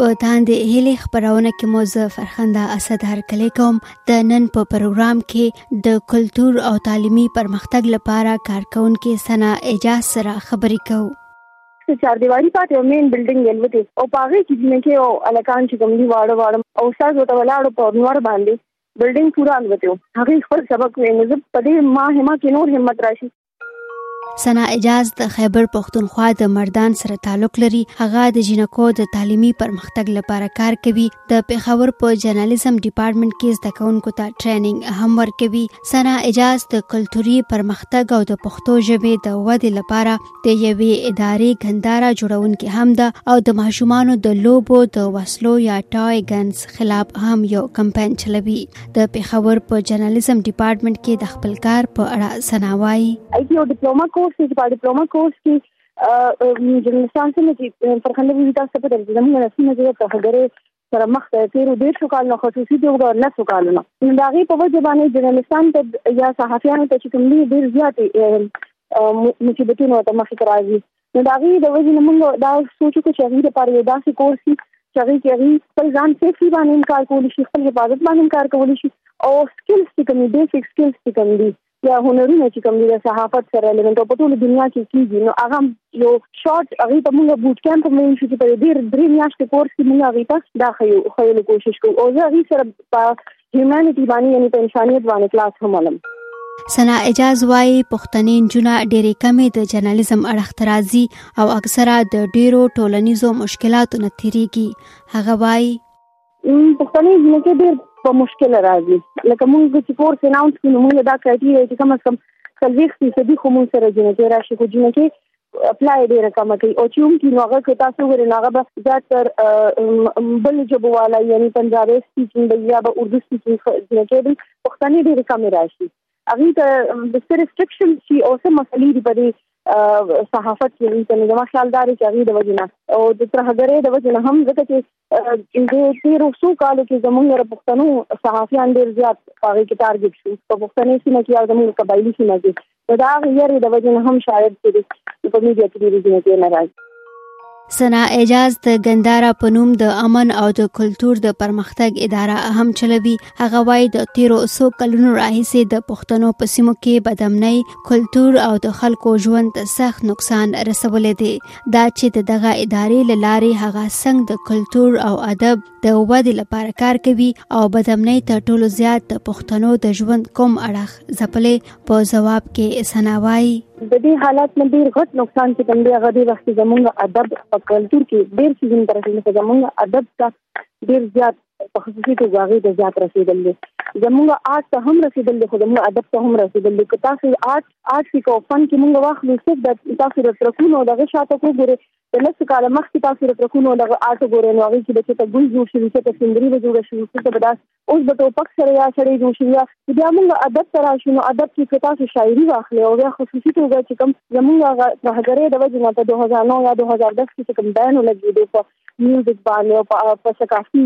په تاندې هلي خبرونه کې مو زه فرخنده اسد هر کلی کوم د نن په پروګرام کې د کلچر او تعلیمي پرمختګ لپاره کارکونکو سنا اجازه سره خبرې کوو چې چار دیواری پاتې او مین بلډینګ یې لوتي او پاغه کې چې کې او الکان چې کوم دی واړه واړه او استاد وته ولاړ په نور باندې بلډینګ پورا لوتي هغه خپل سبق وې نو په دې ما همه کې نور همت راشي سنا اجاز د خیبر پښتونخوا د مردان سره تعلق لري هغه د جنکو د تعلیمي پرمختګ لپاره کار کوي د پیښور په جرنالیزم ډپارټمنټ کې زده کوونکو ته ټریننګ هم ورکوي سنا اجاز د کلتوري پرمختګ او د پښتو ژبې د ودې لپاره د یوې ادارې غندارا جوړونکې هم ده او د ماشومانو د لوبو د وسلو یا ټای ګنز خلاف هم یو کمپاین چلوي د پیښور په جرنالیزم ډپارټمنټ کې د خپل کار په اړه سناوای ای ټي او ډیپلوما کورس چې په ډیپلوما کورس کې جرنالستان څنګه چې فرخنده وی تاسو په درځي زموږ رسمي مجله ته خبره سره مخ ته تیر ډیر شو کال نو خصوصي توګه نه شو کال نو دا غي په وجه باندې جرنالستان ته یا صحافیانو ته چې کوم ډیر زیات مصیبتونه ته مخ کې راځي نو دا غي د وجې نه موږ دا سوچ وکړو چې غي د پاره یو داسې کورس وي چې هغه کې هغه خپل ځان سیفټي باندې کار کولی شي خپل حفاظت باندې کار کولی شي او سکلز چې کوم بیسیک سکلز چې کوم دي یا هنرونه چې کوم دي د صحافت سره ایلیمنت او په ټول دنیا کې کیږي نو هغه یو شارټ هغه ته موږ بوټ کیمپ هم ویل شو چې په ډیر درې میاشتې کورس کې موږ هغه ته دا خو خو کوشش کوو او زه هغه سره په هیومانیټي باندې یعنی په انسانیت باندې کلاس هم علم سنا اجاز وایي پښتنې نجونه ډېرې کمې د جرنالیزم اړخ ته راځي او اکثره د ډېرو ټولنیزو مشکلاتو نه تیریږي هغه وایي پښتنې ځمکې ډېر په مشکل راځي لکه موږ چې کورس اناونس کړو موږ دا کرایټیریا چې کم از کم څلوېښت فیصدي خو موږ سره جنکې راشي خو جنکې اپلای ډیره کمه کوي او چې هم کې نو هغه که تاسو ګورئ نو هغه به زیاتر بل ژبه والا یعنی پنجابي سپیکینګ به یا به اردو سپیکینګ کېدل پښتني ډیره کمه راشي هغه ته د څه ریسټریکشن شي او څه مسلې دي په دې صحافت کې نو زما خیال دا دی چې هغه د وجنه او د ترهګرۍ د وجنه هم ځکه چې د تیرو څو کالو کې زمونږ له پښتنو صحافیان ډیر زیات هغه کې ټارګټ شو په پښتنې سیمه کې او زمونږ قبایلی سیمه کې دا هغه یری د وجه نه هم شاید چې په میډیا کې ډیر ځینې کې نه راځي سنا اعجاز د ګندارا په نوم د امن او د کلتور د پرمختګ اداره هم چلوي هغه وایي د تیرو څو کلونو راهیسې د پښتنو په سیمو کې بدامنۍ کلتور او د خلکو ژوند سخت نقصان رسولی دی دا چې د دغه ادارې له لارې هغه څنګه د کلچر او ادب د ودې لپاره کار کوي او بدمنۍ تر ټولو زیات د پښتنو د ژوند کوم اړخ ځپلې په ځواب کې اسنا وایي د دې حالت نه ډیر غټ نقصان چې کوم دی هغه دی وخت زمونږ ادب په کلچر کې ډیر څه زموږ ترسره زمونږ ادب ته ډیر زیات په خصوصي توګه هغوی ته زیات رسېدل دی زموږ آرټ ته هم رسېدل دی خو زموږ ادب ته هم رسېدل دی که تاسو آرټ آرټ کې کوم فن کې موږ واخلو څوک د تاسو د ټرکونو دغه شاته وګورئ د لس کاله مخکې تاسو د ټرکونو دغه آرټ وګورئ نو هغوی کې به چېرته ګل جوړ شوي چېرته سندري به جوړه شوي چېرته به داسې اوس به ټوپک سره یا سړی جوړ شوي یا بیا موږ ادب ته راشو نو ادب کې که تاسو شاعري واخلئ او بیا خصوصي توګه چې کوم زموږ هغه ترهګرۍ د وجې نه په دوه هزار نو یا دوه هزار دس کې چې کوم بیان ولګېدو په میوزیک باندې او په ثقافتي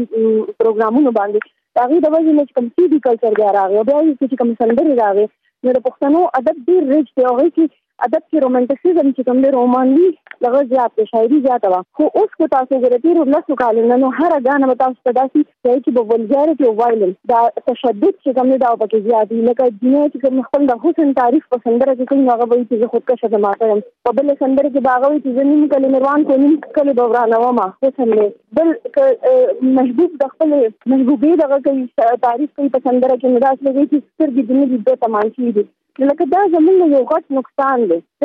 پروګرامونو باندې دا غي د وژن چې کوم سي دي کلچر بیا راغی بیا چې کوم سندري راغی نو د پښتنو ادب ډیر ریچ دی او هیڅ ادب کې رومانټیسیزم چې کوم دی رومان دی دغه زیات دی شاعري زیاته وه خو اوس که تاسو ګورئ تېرو لسو کالو نه نو هره ګانه به تاسو ته داسې ځای کې به ولګارټي او وایلنس دا تشدد چې کوم دا پکې زیات دي لکه دنیا چې کوم خپل د حسن تعریف په سندره کې کوم هغه وایي چې خود کا شته ماته یم په بل سندره کې باغ وایي چې زمين کله مروان کو نیم کله بورانه و ما حسن له بل محبوب د خپل محبوبې دغه کوي تعریف کوي په سندره کې مداس لګي چې سترګې دې دې تمام شي دي لکه دا زمونږ یو غټ نقصان دی